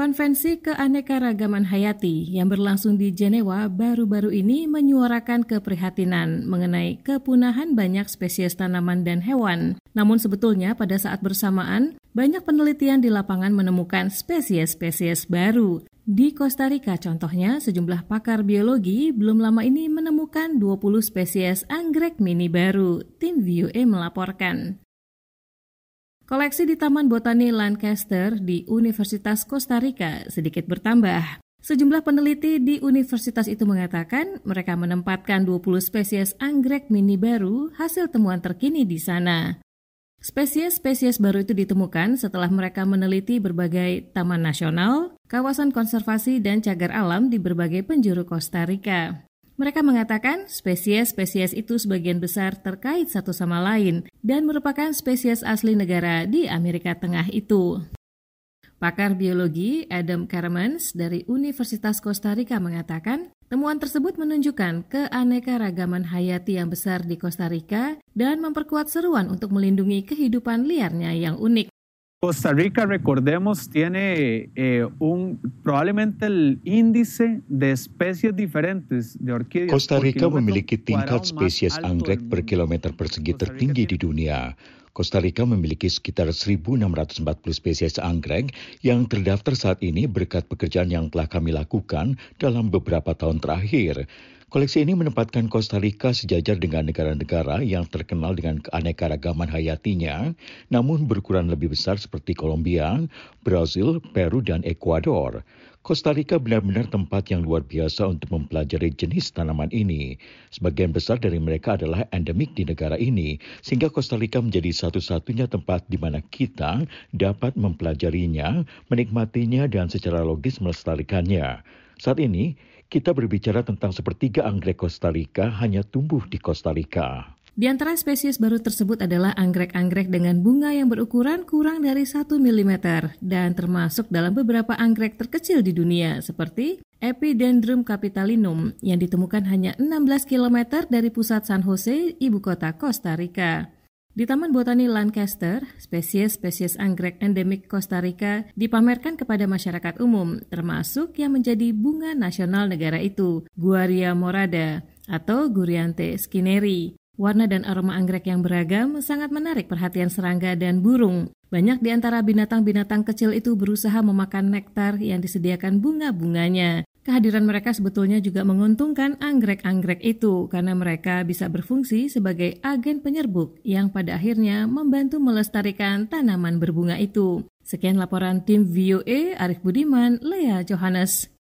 Konvensi Keanekaragaman Hayati yang berlangsung di Jenewa baru-baru ini menyuarakan keprihatinan mengenai kepunahan banyak spesies tanaman dan hewan. Namun sebetulnya pada saat bersamaan, banyak penelitian di lapangan menemukan spesies-spesies baru. Di Costa Rica contohnya, sejumlah pakar biologi belum lama ini menemukan 20 spesies anggrek mini baru. Tim VOA melaporkan. Koleksi di Taman Botani Lancaster di Universitas Costa Rica sedikit bertambah. Sejumlah peneliti di universitas itu mengatakan mereka menempatkan 20 spesies anggrek mini baru hasil temuan terkini di sana. Spesies-spesies baru itu ditemukan setelah mereka meneliti berbagai taman nasional, kawasan konservasi, dan cagar alam di berbagai penjuru Costa Rica. Mereka mengatakan spesies-spesies itu sebagian besar terkait satu sama lain dan merupakan spesies asli negara di Amerika Tengah itu. Pakar biologi Adam Carmans dari Universitas Costa Rica mengatakan, temuan tersebut menunjukkan keanekaragaman hayati yang besar di Costa Rica dan memperkuat seruan untuk melindungi kehidupan liarnya yang unik. Costa Rica, recordemos, tiene eh, un, probablemente el índice de especies diferentes de orquídeas. Costa Rica memiliki tingkat spesies anggrek per kilometer persegi tertinggi di dunia. Costa Rica memiliki sekitar 1.640 spesies anggrek yang terdaftar saat ini berkat pekerjaan yang telah kami lakukan dalam beberapa tahun terakhir. Koleksi ini menempatkan Costa Rica sejajar dengan negara-negara yang terkenal dengan keanekaragaman hayatinya, namun berukuran lebih besar seperti Kolombia, Brazil, Peru, dan Ekuador. Costa Rica benar-benar tempat yang luar biasa untuk mempelajari jenis tanaman ini. Sebagian besar dari mereka adalah endemik di negara ini, sehingga Costa Rica menjadi satu-satunya tempat di mana kita dapat mempelajarinya, menikmatinya, dan secara logis melestarikannya. Saat ini, kita berbicara tentang sepertiga anggrek Costa Rica hanya tumbuh di Costa Rica. Di antara spesies baru tersebut adalah anggrek-anggrek dengan bunga yang berukuran kurang dari 1 mm dan termasuk dalam beberapa anggrek terkecil di dunia seperti Epidendrum capitalinum yang ditemukan hanya 16 km dari pusat San Jose, ibu kota Costa Rica. Di Taman Botani Lancaster, spesies-spesies anggrek endemik Costa Rica dipamerkan kepada masyarakat umum, termasuk yang menjadi bunga nasional negara itu, Guaria morada atau Guriante skinneri. Warna dan aroma anggrek yang beragam sangat menarik perhatian serangga dan burung. Banyak di antara binatang-binatang kecil itu berusaha memakan nektar yang disediakan bunga-bunganya. Kehadiran mereka sebetulnya juga menguntungkan anggrek-anggrek itu karena mereka bisa berfungsi sebagai agen penyerbuk yang pada akhirnya membantu melestarikan tanaman berbunga itu. Sekian laporan tim VOA Arif Budiman, Lea Johannes.